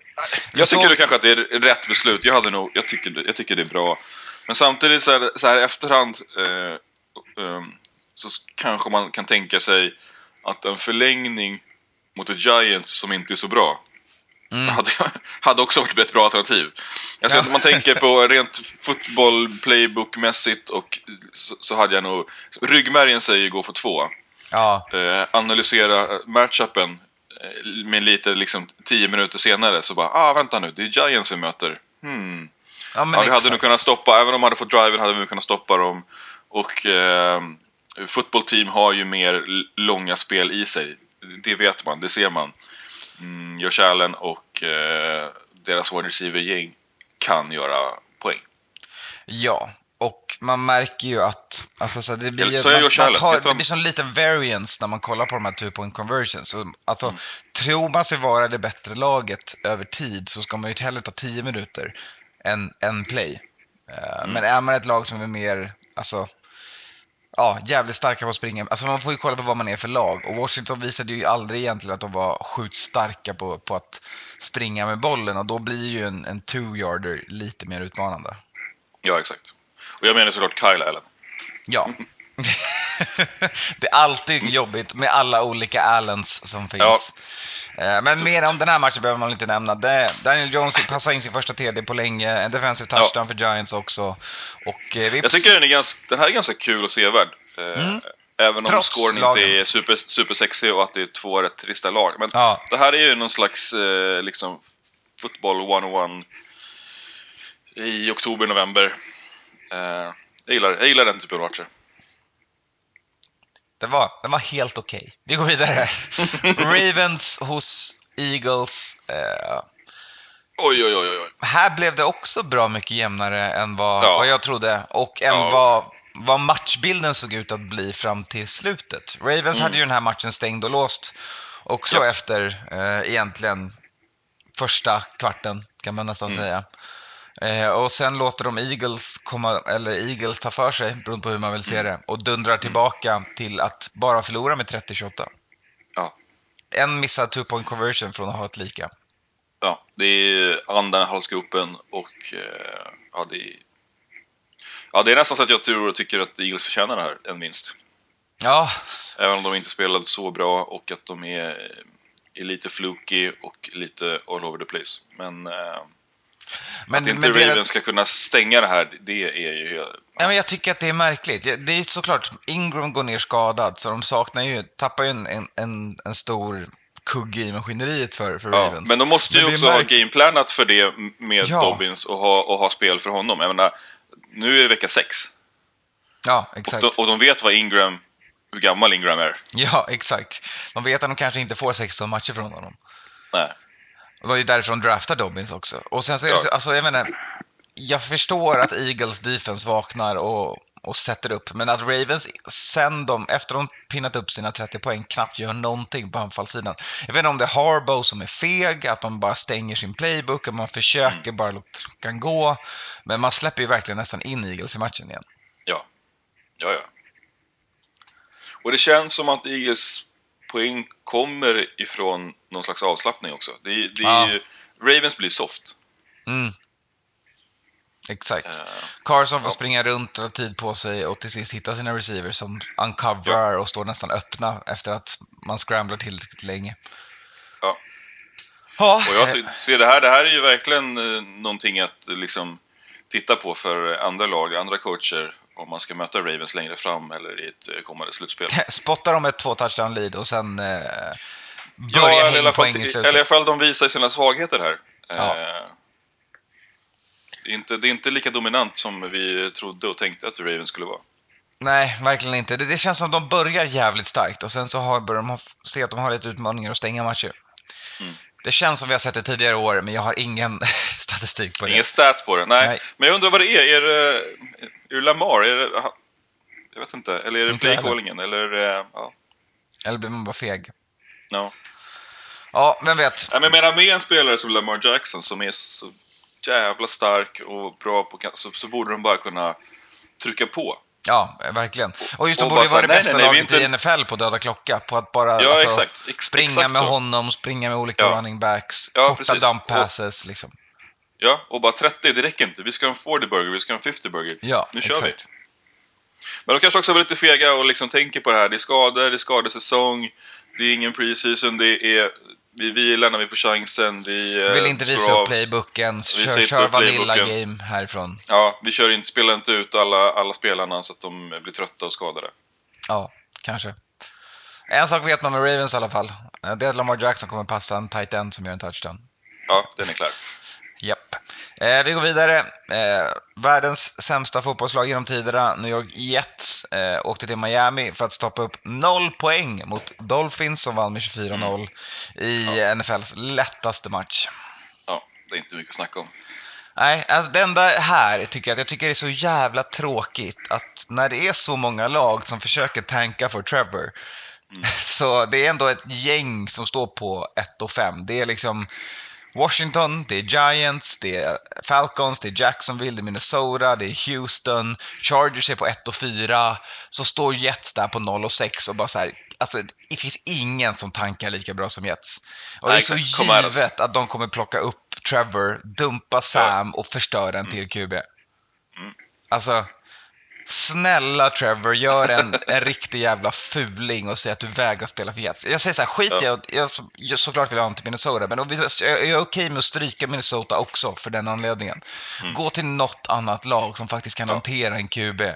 Jag tycker det kanske att det är rätt beslut. Jag, hade nog, jag, tycker, jag tycker det är bra. Men samtidigt så här, så här efterhand eh, ehm, så kanske man kan tänka sig att en förlängning mot ett Giants som inte är så bra Mm. hade, hade också varit ett bra alternativ. Alltså, Ja. Om man tänker på rent fotboll, playbook-mässigt och så, så hade jag nog... Ryggmärgen säger gå för två. Ja, Eh, analysera matchupen eh, med lite liksom tio minuter senare så bara ah vänta nu, det är Giants vi möter. Hmm. ja, men Ja, vi hade nog kunnat stoppa, även om de hade fått driven hade vi nog kunnat stoppa dem. Och eh, fotbollteam har ju mer långa spel i sig. Det vet man, det ser man. Mm, Josh Allen och eh, deras wide receiver-gäng kan göra poäng. Ja, och man märker ju att alltså, så det blir, så man, man tar, det blir sån liten variance när man kollar på de här two point conversions. Så, alltså, Mm. Tror man sig vara det bättre laget över tid så ska man ju hellre ta 10 minuter än en play. Eh, Mm. Men är man ett lag som är mer, alltså, ja, jävligt starka på att springa. Alltså man får ju kolla på vad man är för lag. Och Washington visade ju aldrig egentligen att de var sjukt starka på, på att springa med bollen och då blir ju en, en two-yarder lite mer utmanande. Ja, exakt. Och jag menar såklart Kyle Allen. Ja. det är alltid jobbigt med alla olika Allens som finns. Eh, Men mer om den här matchen behöver man inte nämna. Daniel Jones fick passa in sin första TD på länge, en defensive Ja. touchdown för Giants också. Och eh, Jag tycker den, är ganska, den här är ganska kul och sevärd. Eh, Mm. Även om Trots scoren lagen. inte är super, supersexig och att det är två rätt trista lag. Men Ja, det här är ju någon slags eh, liksom fotboll 101 i oktober, november. Eh, jag, gillar, jag gillar den typen av matcher. Det var, det var helt okej. Vi går vidare. Ravens hos Eagles. Eh, Oj, oj, oj, oj. oj. här blev det också bra mycket jämnare än vad, Ja. vad jag trodde och än Ja. vad, vad matchbilden såg ut att bli fram till slutet. Ravens Mm. hade ju den här matchen stängd och låst också Ja. efter eh, egentligen första kvarten kan man nästan Mm. säga. Eh, och sen låter de Eagles komma, eller Eagles ta för sig, beroende på hur man vill se Mm. det, och dundrar tillbaka till att bara förlora med 30-28. Ja. En missad two point conversion från att ha ett lika. Ja, det är andan i halsgropen och eh, ja, det är... Ja, det är nästan så att jag tror och tycker att Eagles förtjänar det här, en vinst. Ja, Även om de inte spelade så bra och att de är är lite fluky och lite all over the place. Men, eh, Men, att inte men det- Ravens ska kunna stänga det här, det är ju... Ja, men jag tycker att det är märkligt. Det är såklart, Ingram går ner skadad, så de saknar ju, tappar ju en, en, en, stor kugge i maskineriet för, för Ja, Ravens. men de måste ju Men det också ha märk- gameplanat för det med Ja. Dobbins och ha, och ha spel för honom. Jag menar, nu är det vecka sex. Ja, Och exakt. de, och de vet vad Ingram, hur gammal Ingram är. Ja, exakt. De vet att de kanske inte får 16 matcher från honom. Nej. Det är därför de draftar Dobbins också. Och sen så är det så, alltså jag menar, jag förstår att Eagles defense vaknar och, och sätter upp, men att Ravens sen de, efter de pinnat upp sina 30 poäng, knappt gör någonting på anfallssidan. Jag vet inte om det är Harbaugh som är feg, att man bara stänger sin playbook, att man försöker bara låta klockan gå. Men man släpper ju verkligen nästan in Eagles i matchen igen. Ja. Ja, ja. Och det känns som att Eagles poäng kommer ifrån någon slags avslappning också. Det, det Ja. ju, Ravens blir soft. Mm. Exakt. Eh, Carson får ja. springa runt och ha tid på sig och till sist hitta sina receivers som uncoverar och står nästan öppna efter att man scramblar tillräckligt länge. Ja. Ja, Och jag ser- det här, det här är ju verkligen eh, någonting att liksom titta på för andra lag, andra coacher om man ska möta Ravens längre fram eller i ett eh, kommande slutspel. spottar de ett två touchdown lead och sen eh, Ja, börjar eller häng fall, poäng i eller i slutet. alla fall de visar sina svagheter här. Ja. Eh, det, är inte, det är inte lika dominant som vi trodde och tänkte att Ravens skulle vara. Nej, verkligen inte. Det, det känns som de börjar jävligt starkt och sen så har, börjar de se att de har lite utmaningar att stänga matcher. Mm. Det känns som vi har sett det tidigare år, men jag har ingen statistik på det. Ingen stats på det. Nej. Nej. Men jag undrar vad det är. Är det, är det Lamar? Är det, jag vet inte. Eller är det playcallingen? Eller, eh, ja. Eller blir man bara feg? No. Ja, vem vet? Jag menar med en spelare som Lamar Jackson som är så jävla stark och bra på så, så borde de bara kunna trycka på. Ja, verkligen. Och just de och borde ju vara det här, bästa nej, nej, vi laget i inte- NFL på döda klocka. På att bara Ja, alltså, exakt. Ex- springa exakt med så. honom, springa med olika Ja. running backs, Ja, korta precis. dump Och- passes liksom. Ja, och bara 30, det räcker inte. Vi ska ha en 40 burger, vi ska ha en 50 burger. Ja, Nu kör exakt. Men de kanske också var lite fega och liksom tänker på det här. Det är skador, det är skadesäsong, det är ingen preseason, det är... Vi, vi lämnar vi får chansen, vi... eh, Vill inte visa upp playbooken, Visa kör, kör vanilla game härifrån. Ja, vi kör inte, spelar inte ut alla, alla spelarna så att de blir trötta och skadade. Ja, kanske. En sak vet man med Ravens i alla fall. Eh, Det är att Lamar Jackson kommer passa en tight end som gör en touchdown. Ja, den är klar. Japp. Eh, vi går vidare. Eh, världens sämsta fotbollslag genom tiderna, New York Jets, eh, åkte till Miami för att stoppa upp noll poäng mot Dolphins som vann med 24-0 i NFLs lättaste match. Ja, det är inte mycket att snacka om. Nej, alltså det enda här tycker jag att jag tycker det är så jävla tråkigt att när det är så många lag som försöker tanka för Trevor så det är ändå ett gäng som står på 1 och 5. Det är liksom Washington, det är Giants, det är Falcons, det är Jacksonville, det är Minnesota, det är Houston, Chargers är på 1 och 4, så står Jets där på 0 och 6 och bara så här, alltså det finns ingen som tankar lika bra som Jets. Och det är Nej, så alltså. givet att de kommer plocka upp Trevor, dumpa Sam och förstöra en till QB. Mm. Alltså, snälla Trevor, gör en, en riktig jävla fuling och säg att du vägrar spela för Jets. Jag säger så här, skit Ja. att jag, jag såklart vill ha honom till Minnesota, men vi, jag är okej med att stryka Minnesota också för den anledningen. Mm. Gå till något annat lag som faktiskt kan Ja. hantera en QB. Mm.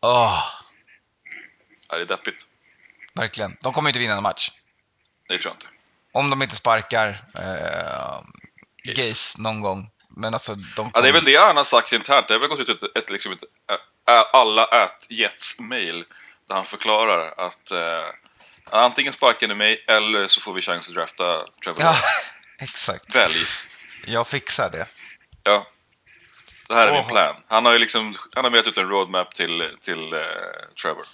Åh, Ja, det är deppigt. verkligen. De kommer inte vinna en match. Det tror jag inte. Om de inte sparkar eh. Gaze någon gång. Men alltså, de Ja, det är väl det han har sagt internt. Det har väl gått ut ett, ett, liksom ett alla ät Jets mail där han förklarar att eh, antingen sparkar ni mig eller så får vi chans att drafta Trevor. Ja, exakt. Välj. Jag fixar det. Ja. Det här är min Åh. plan. Han har ju liksom, han har ut en roadmap till, till eh, Trevor.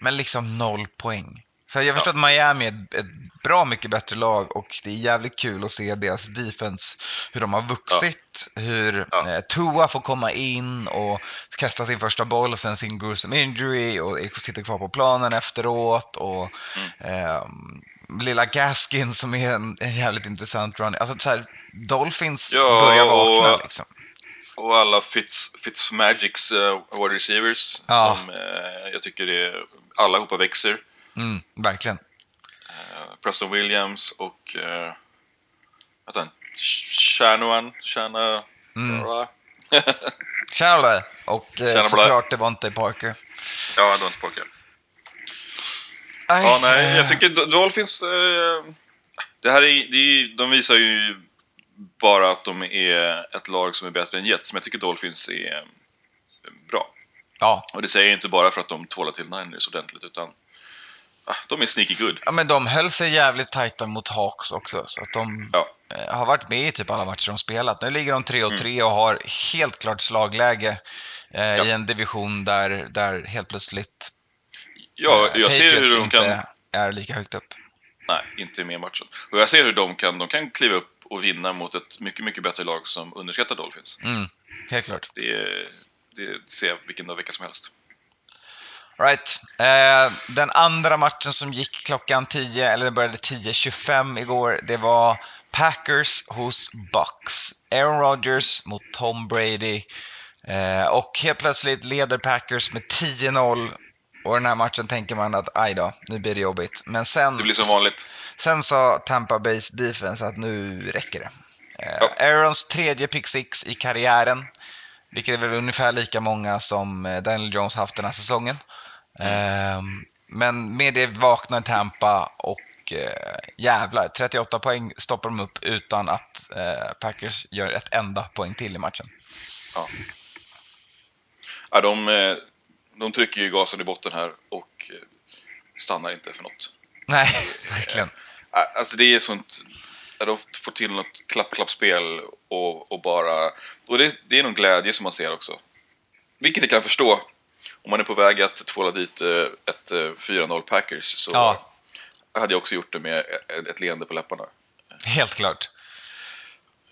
Men liksom noll poäng. Så jag förstår Ja. att Miami är ett, ett bra mycket bättre lag och det är jävligt kul att se deras defense, hur de har vuxit, hur Ja. eh, Tua får komma in och kasta sin första boll och sen sin gruesome injury och sitter kvar på planen efteråt och Mm. ehm, lilla Gaskin som är en, en jävligt intressant run. Alltså så här, Dolphins Ja, börjar och- vakna liksom. Och alla Fitz, Fitzmagics uh, wide receivers Ja. som eh, jag tycker är, allihopa växer. Mm, verkligen. Eh, Preston Williams och uh, vänta, Shanahan, Shana... Mm. Ja, Charlie och eh, såklart Devontae Parker. var inte Parker. Aj, Ja, nej, eh, jag tycker Do- Dolphins... Eh, det här är, det är, de visar ju bara att de är ett lag som är bättre än Jets, men jag tycker Dolphins är eh, bra. Ja. Och det säger jag inte bara för att de tvålar till Niners ordentligt, utan de är sneaky good. ja, men de höll sig jävligt tajta mot Hawks också, så att de Ja, eh, har varit med i typ alla matcher de spelat. Nu ligger de 3 och Mm. 3 och har helt klart slagläge eh, Ja. i en division där, där helt plötsligt ja eh, jag ser Patriots hur de inte kan... är lika högt upp. Nej, inte med i matchen. Och jag ser hur de kan, de kan kliva upp och vinna mot ett mycket, mycket bättre lag som underskattar Dolphins. Mm, helt klart. Det, det ser jag vilken dag vecka som helst. Right. Eh, den andra matchen som gick klockan 10, eller började 10.25 igår, det var Packers hos Bucks. Aaron Rodgers mot Tom Brady. Eh, och helt plötsligt leder Packers med 10-0. Och den här matchen tänker man att aj då, nu blir det jobbigt. Men sen, Det blir som vanligt. sen sa Tampa Bays defense att nu räcker det. Eh, Ja. Aarons tredje pick six i karriären. Vilket är väl ungefär lika många som eh, Daniel Jones haft den här säsongen. Ehm, Men med det vaknar Tampa och eh, jävlar, 38 poäng stoppar de upp utan att eh, Packers gör ett enda poäng till i matchen. Ja. Ja, de, eh, de trycker ju gasen i botten här och stannar inte för något. Nej, verkligen. Alltså det är sånt... De får till något klapp-klapp-spel och, och bara... Och det, det är någon glädje som man ser också. Vilket jag kan förstå. Om man är på väg att tvåla dit eh, ett eh, 4-0 Packers så Ja. hade jag också gjort det med ett, leende på läpparna. Helt klart.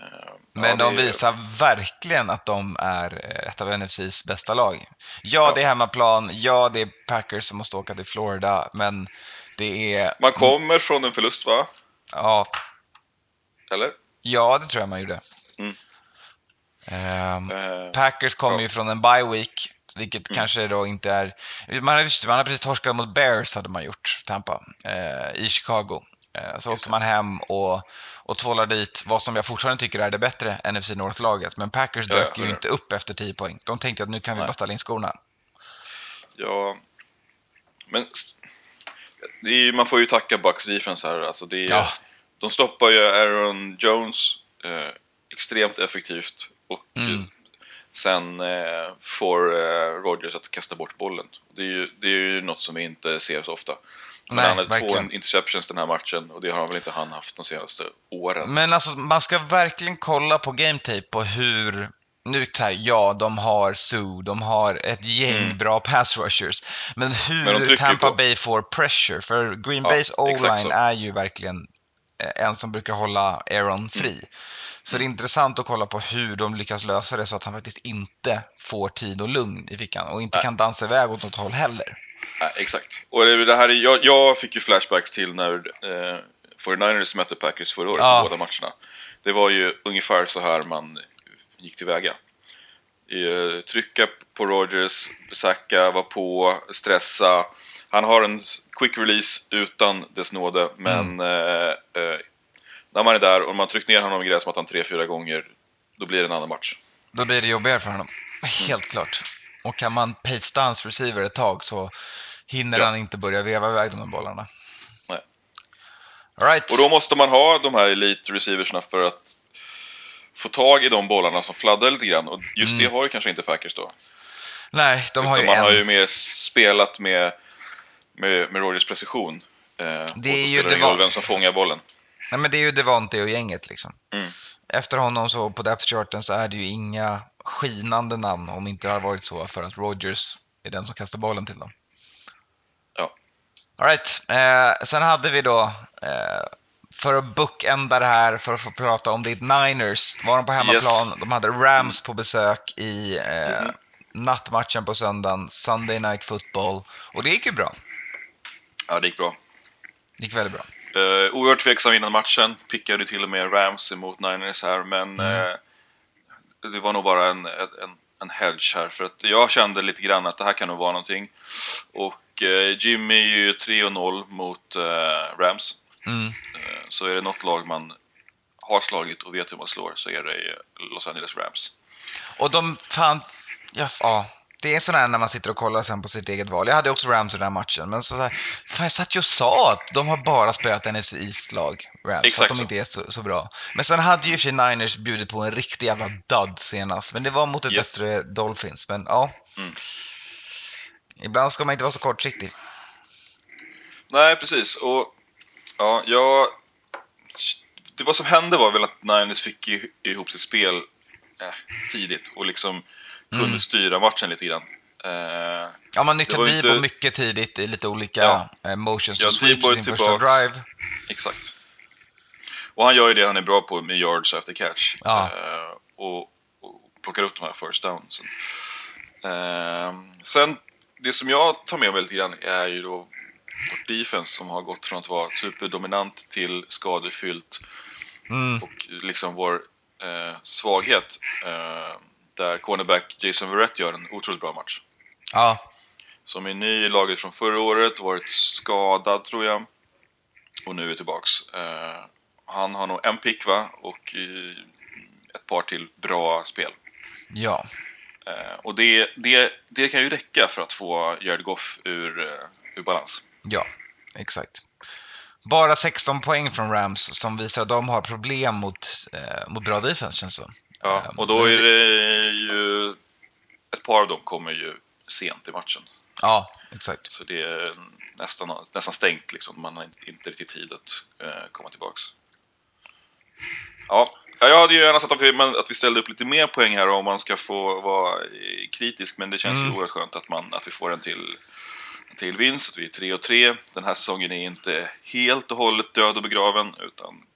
Eh, Men ja, de det är- visar verkligen att de är eh, ett av NFCs bästa lag. Ja, det är hemmaplan. Ja, det är Packers som måste åka till Florida. Men det är... Man kommer från en förlust va? Ja, Eller? ja det tror jag man gjorde. Mm. Ehm, Eh, Packers kommer Ja. ju från en bye week, vilket Mm. kanske då inte är... Man har, man har precis torskat mot Bears, hade man gjort, Tampa, eh, i Chicago. Eh, så åker man hem och, och tvålar dit vad som jag fortfarande tycker är det bättre NFC North-laget. Men Packers Ja, ja, dök ju ja. inte upp efter 10 poäng. De tänkte att nu kan vi Nej. in skorna. Ja, men är, man får ju tacka Bucks defense här. Alltså det är, Ja. De stoppar ju Aaron Jones eh, extremt effektivt och Mm. Sen eh, får eh, Rodgers att kasta bort bollen. Det är, ju, det är ju något som vi inte ser så ofta. Men Nej, han hade två verkligen. interceptions den här matchen och det har väl inte han haft de senaste åren. Men alltså, man ska verkligen kolla på game tape på hur nu här, ja, de har Sue, de har ett gäng Mm. bra pass rushers. Men Men hur trycker Tampa på. Bay får pressure. För Green Ja, Bays exakt O-line är ju verkligen eh, en som brukar hålla Aaron fri. Mm. Så det är intressant att kolla på hur de lyckas lösa det så att han faktiskt inte får tid och lugn i fickan och inte Nej. kan dansa iväg åt något håll heller. Nej, exakt. Och det, det här är, jag, jag fick ju flashbacks till när eh, 49ers mötte Packers förra året Ja. i båda matcherna. Det var ju ungefär så här man gick tillväga. Eh, trycka på Rogers, sacka, vara på, stressa. Han har en quick release utan dess nåde, men eh, eh, när man är där och man tryckt ner honom i gräsmattan tre, fyra gånger, då blir det en annan match. Då blir det jobbigare för honom. Helt klart. Och kan man pasta hans receiver ett tag så hinner Ja. han inte börja veva iväg de här bollarna. Nej. All right. Och då måste man ha de här elite receiversna för att få tag i de bollarna som fladdrar lite grann. Och just Mm. det har ju kanske inte Packers då. Nej, de har ju Utan man en. har ju mer spelat med, med, med Rogers precision. Eh, Det är ju det roll vem som fångar bollen. Nej, men det är ju Devonte och gänget liksom. Mm. Efter honom så på depth charten så är det ju inga skinande namn om inte det har varit så för att Rogers är den som kastar bollen till dem. Ja. All right. Eh, sen hade vi då, eh, för att bookända det här, för att få prata om ditt Niners, var de på hemmaplan. De hade Rams på besök i eh, Mhm. nattmatchen på söndagen, Sunday Night Football. Och det gick ju bra. Ja, det gick bra. Det gick väldigt bra. Uh, oerhört tveksam innan matchen. Pickade till och med Rams emot Niners här, men Mm. eh, det var nog bara en, en, en hedge här. För att jag kände lite grann att det här kan nog vara någonting. Och eh, Jimmy är ju 3-0 mot eh, Rams. Mm. Eh, Så är det något lag man har slagit och vet hur man slår så är det Los Angeles Rams. Och de fan, ja, ja. Det är sådär när man sitter och kollar sen på sitt eget val. Jag hade också Rams i den här matchen, men så där, fan jag satt ju och sa att de har bara spelat NFC East-lag, Rams, så Exakt att de så. inte är så, så bra. Men sen hade ju sig Niners bjudit på en riktig jävla dud senast, men det var mot ett Yes. bättre Dolphins. Men ja, Mm. ibland ska man inte vara så kortsiktig. Nej, precis. Och ja, jag... Det vad som hände var väl att Niners fick i- ihop sitt spel eh, tidigt och liksom kunde Mm. styra matchen lite grann. Eh, Ja, man ju Debo inte- mycket tidigt i lite olika Ja. eh, motions Ja, to sweeps i sin första drive. exakt. Och han gör ju det han är bra på med yards efter catch. Ja. Eh, och, och plockar upp de här first downsen. Eh, sen, det som jag tar med mig lite grann är ju då vårt defense som har gått från att vara superdominant till skadefyllt Mm. och liksom vår eh, svaghet eh, där cornerback Jason Verrett gör en otroligt bra match. Ja, Som är ny i laget från förra året, varit skadad tror jag och nu är tillbaks. Eh, han har nog en pick va och eh, ett par till bra spel. ja. Eh, och det, det, det kan ju räcka för att få Jared Goff ur, ur balans. Ja, exakt. Bara 16 poäng från Rams som visar att de har problem mot, mot bra defense känns det som. Ja, Eh, och då är det ju ett par av dem kommer ju sent i matchen. Ja, exakt. Så det är nästan, nästan stängt liksom. Man har inte riktigt tid att eh, komma tillbaks. Ja, Ja, jag hade ju gärna sett att vi, att vi ställde upp lite mer poäng här om man ska få vara kritisk. Men det känns Mm. ju oerhört skönt att, man, att vi får en till, en till vinst. Att vi är 3 och 3. Den här säsongen är inte helt och hållet död och begraven. Utan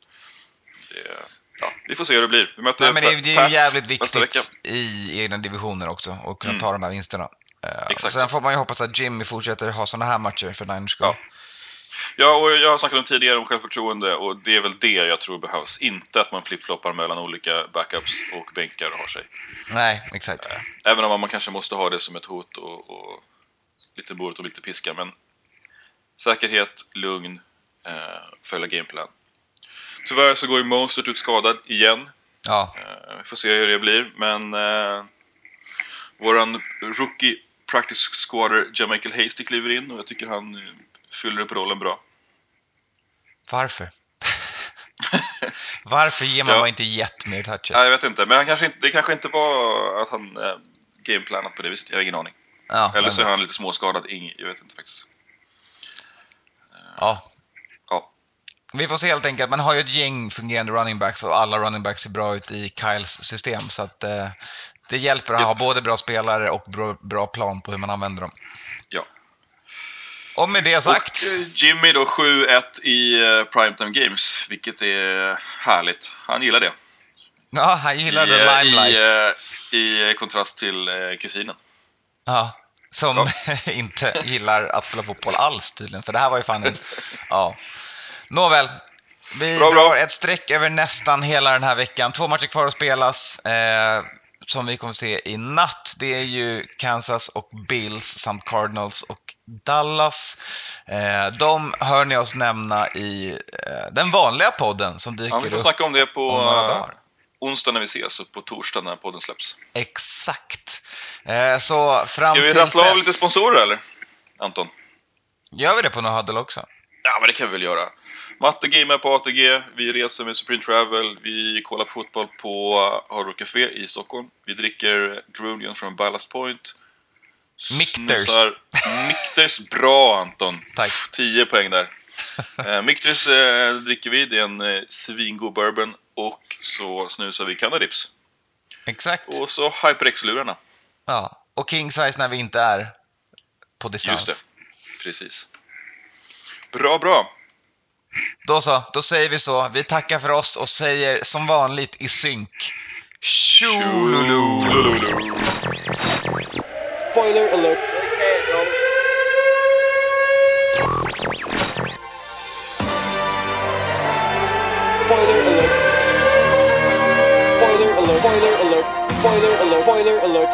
det, ja, vi får se hur det blir. Vi möter Nej, men det, är- det är ju jävligt viktigt i egna divisioner också att kunna Mm. ta de här vinsterna. Eh, Exakt sen får man ju hoppas att Jimmy fortsätter ha sådana här matcher för Niners skull. Ja. Ja, och jag har snackat om tidigare om självförtroende och det är väl det jag tror behövs. Inte att man flippfloppar mellan olika backups och bänkar och har sig. Nej, exakt. Även om man kanske måste ha det som ett hot och, och lite morot och lite piska. Men säkerhet, lugn, eh, följa gameplan. Tyvärr så går ju Mostert ut skadad igen. Ja, Eh, vi får se hur det blir. Men eh, våran rookie practice squatter Jamichael Hasty kliver in och jag tycker han fyller upp rollen bra. varför? varför ger man Ja. inte Jet mer touches? Nej, jag vet inte. Men han kanske inte, det kanske inte var att han eh, gameplanat på det viset. Jag har ingen aning. ja, Eller så är han lite småskadad. Ing, jag vet inte faktiskt. Ja. Ja. Vi får se helt enkelt. Man har ju ett gäng fungerande running backs och alla running backs ser bra ut i Kyles system. Så att eh, det hjälper att ha Japp. både bra spelare och bra, bra plan på hur man använder dem. Ja. Och med det sagt. Och eh, Jimmy då 7-1 i eh, Primetime Games, vilket är härligt. Han gillar det. Ja, han gillar I, the eh, limelight. I, I kontrast till kusinen. Ja, som inte gillar att spela fotboll alls tydligen. För det här var ju fan en... Ja. Nåväl. Vi Bra, drar bra. ett streck över nästan hela den här veckan. Två matcher kvar att spelas. Eh, som vi kommer se i natt. Det är ju Kansas och Bills samt Cardinals och Dallas. Eh, de hör ni oss nämna i eh, den vanliga podden som dyker Ja, vi får upp snacka om det på om några eh, dagar. onsdag när vi ses och på torsdag när podden släpps. Exakt. Eh, så fram Ska vi rattla av lite sponsorer eller? Anton? Gör vi det på Nohuddle också? Ja, men det kan vi väl göra. Matte gamer på ATG, vi reser med Supreme Travel, vi kollar på fotboll på Hard Rock Café i Stockholm. Vi dricker Grunion från Ballast Point. Mikters. Snusar- Mikters, bra Anton! Tack. 10 poäng där. eh, Mikters eh, dricker vi, det är en eh, svingod bourbon. Och så snusar vi Canadips. Exakt. Och så HyperX-lurarna. Ja, och king size när vi inte är på distans. Just det, precis. Bra, bra. Då så, då säger vi så. Vi tackar för oss och säger som vanligt i synk. Tjolulu! Spoiler alert. Spoiler alert. Spoiler alert. Spoiler alert. Spoiler alert. Spoiler alert.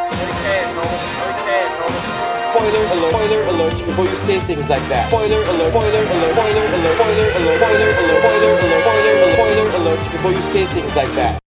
before you say things like that. Spoiler alert, spoiler alert, spoiler alert, spoiler alert, spoiler alert, spoiler alert, spoiler alert, spoiler alert, before you say things like that.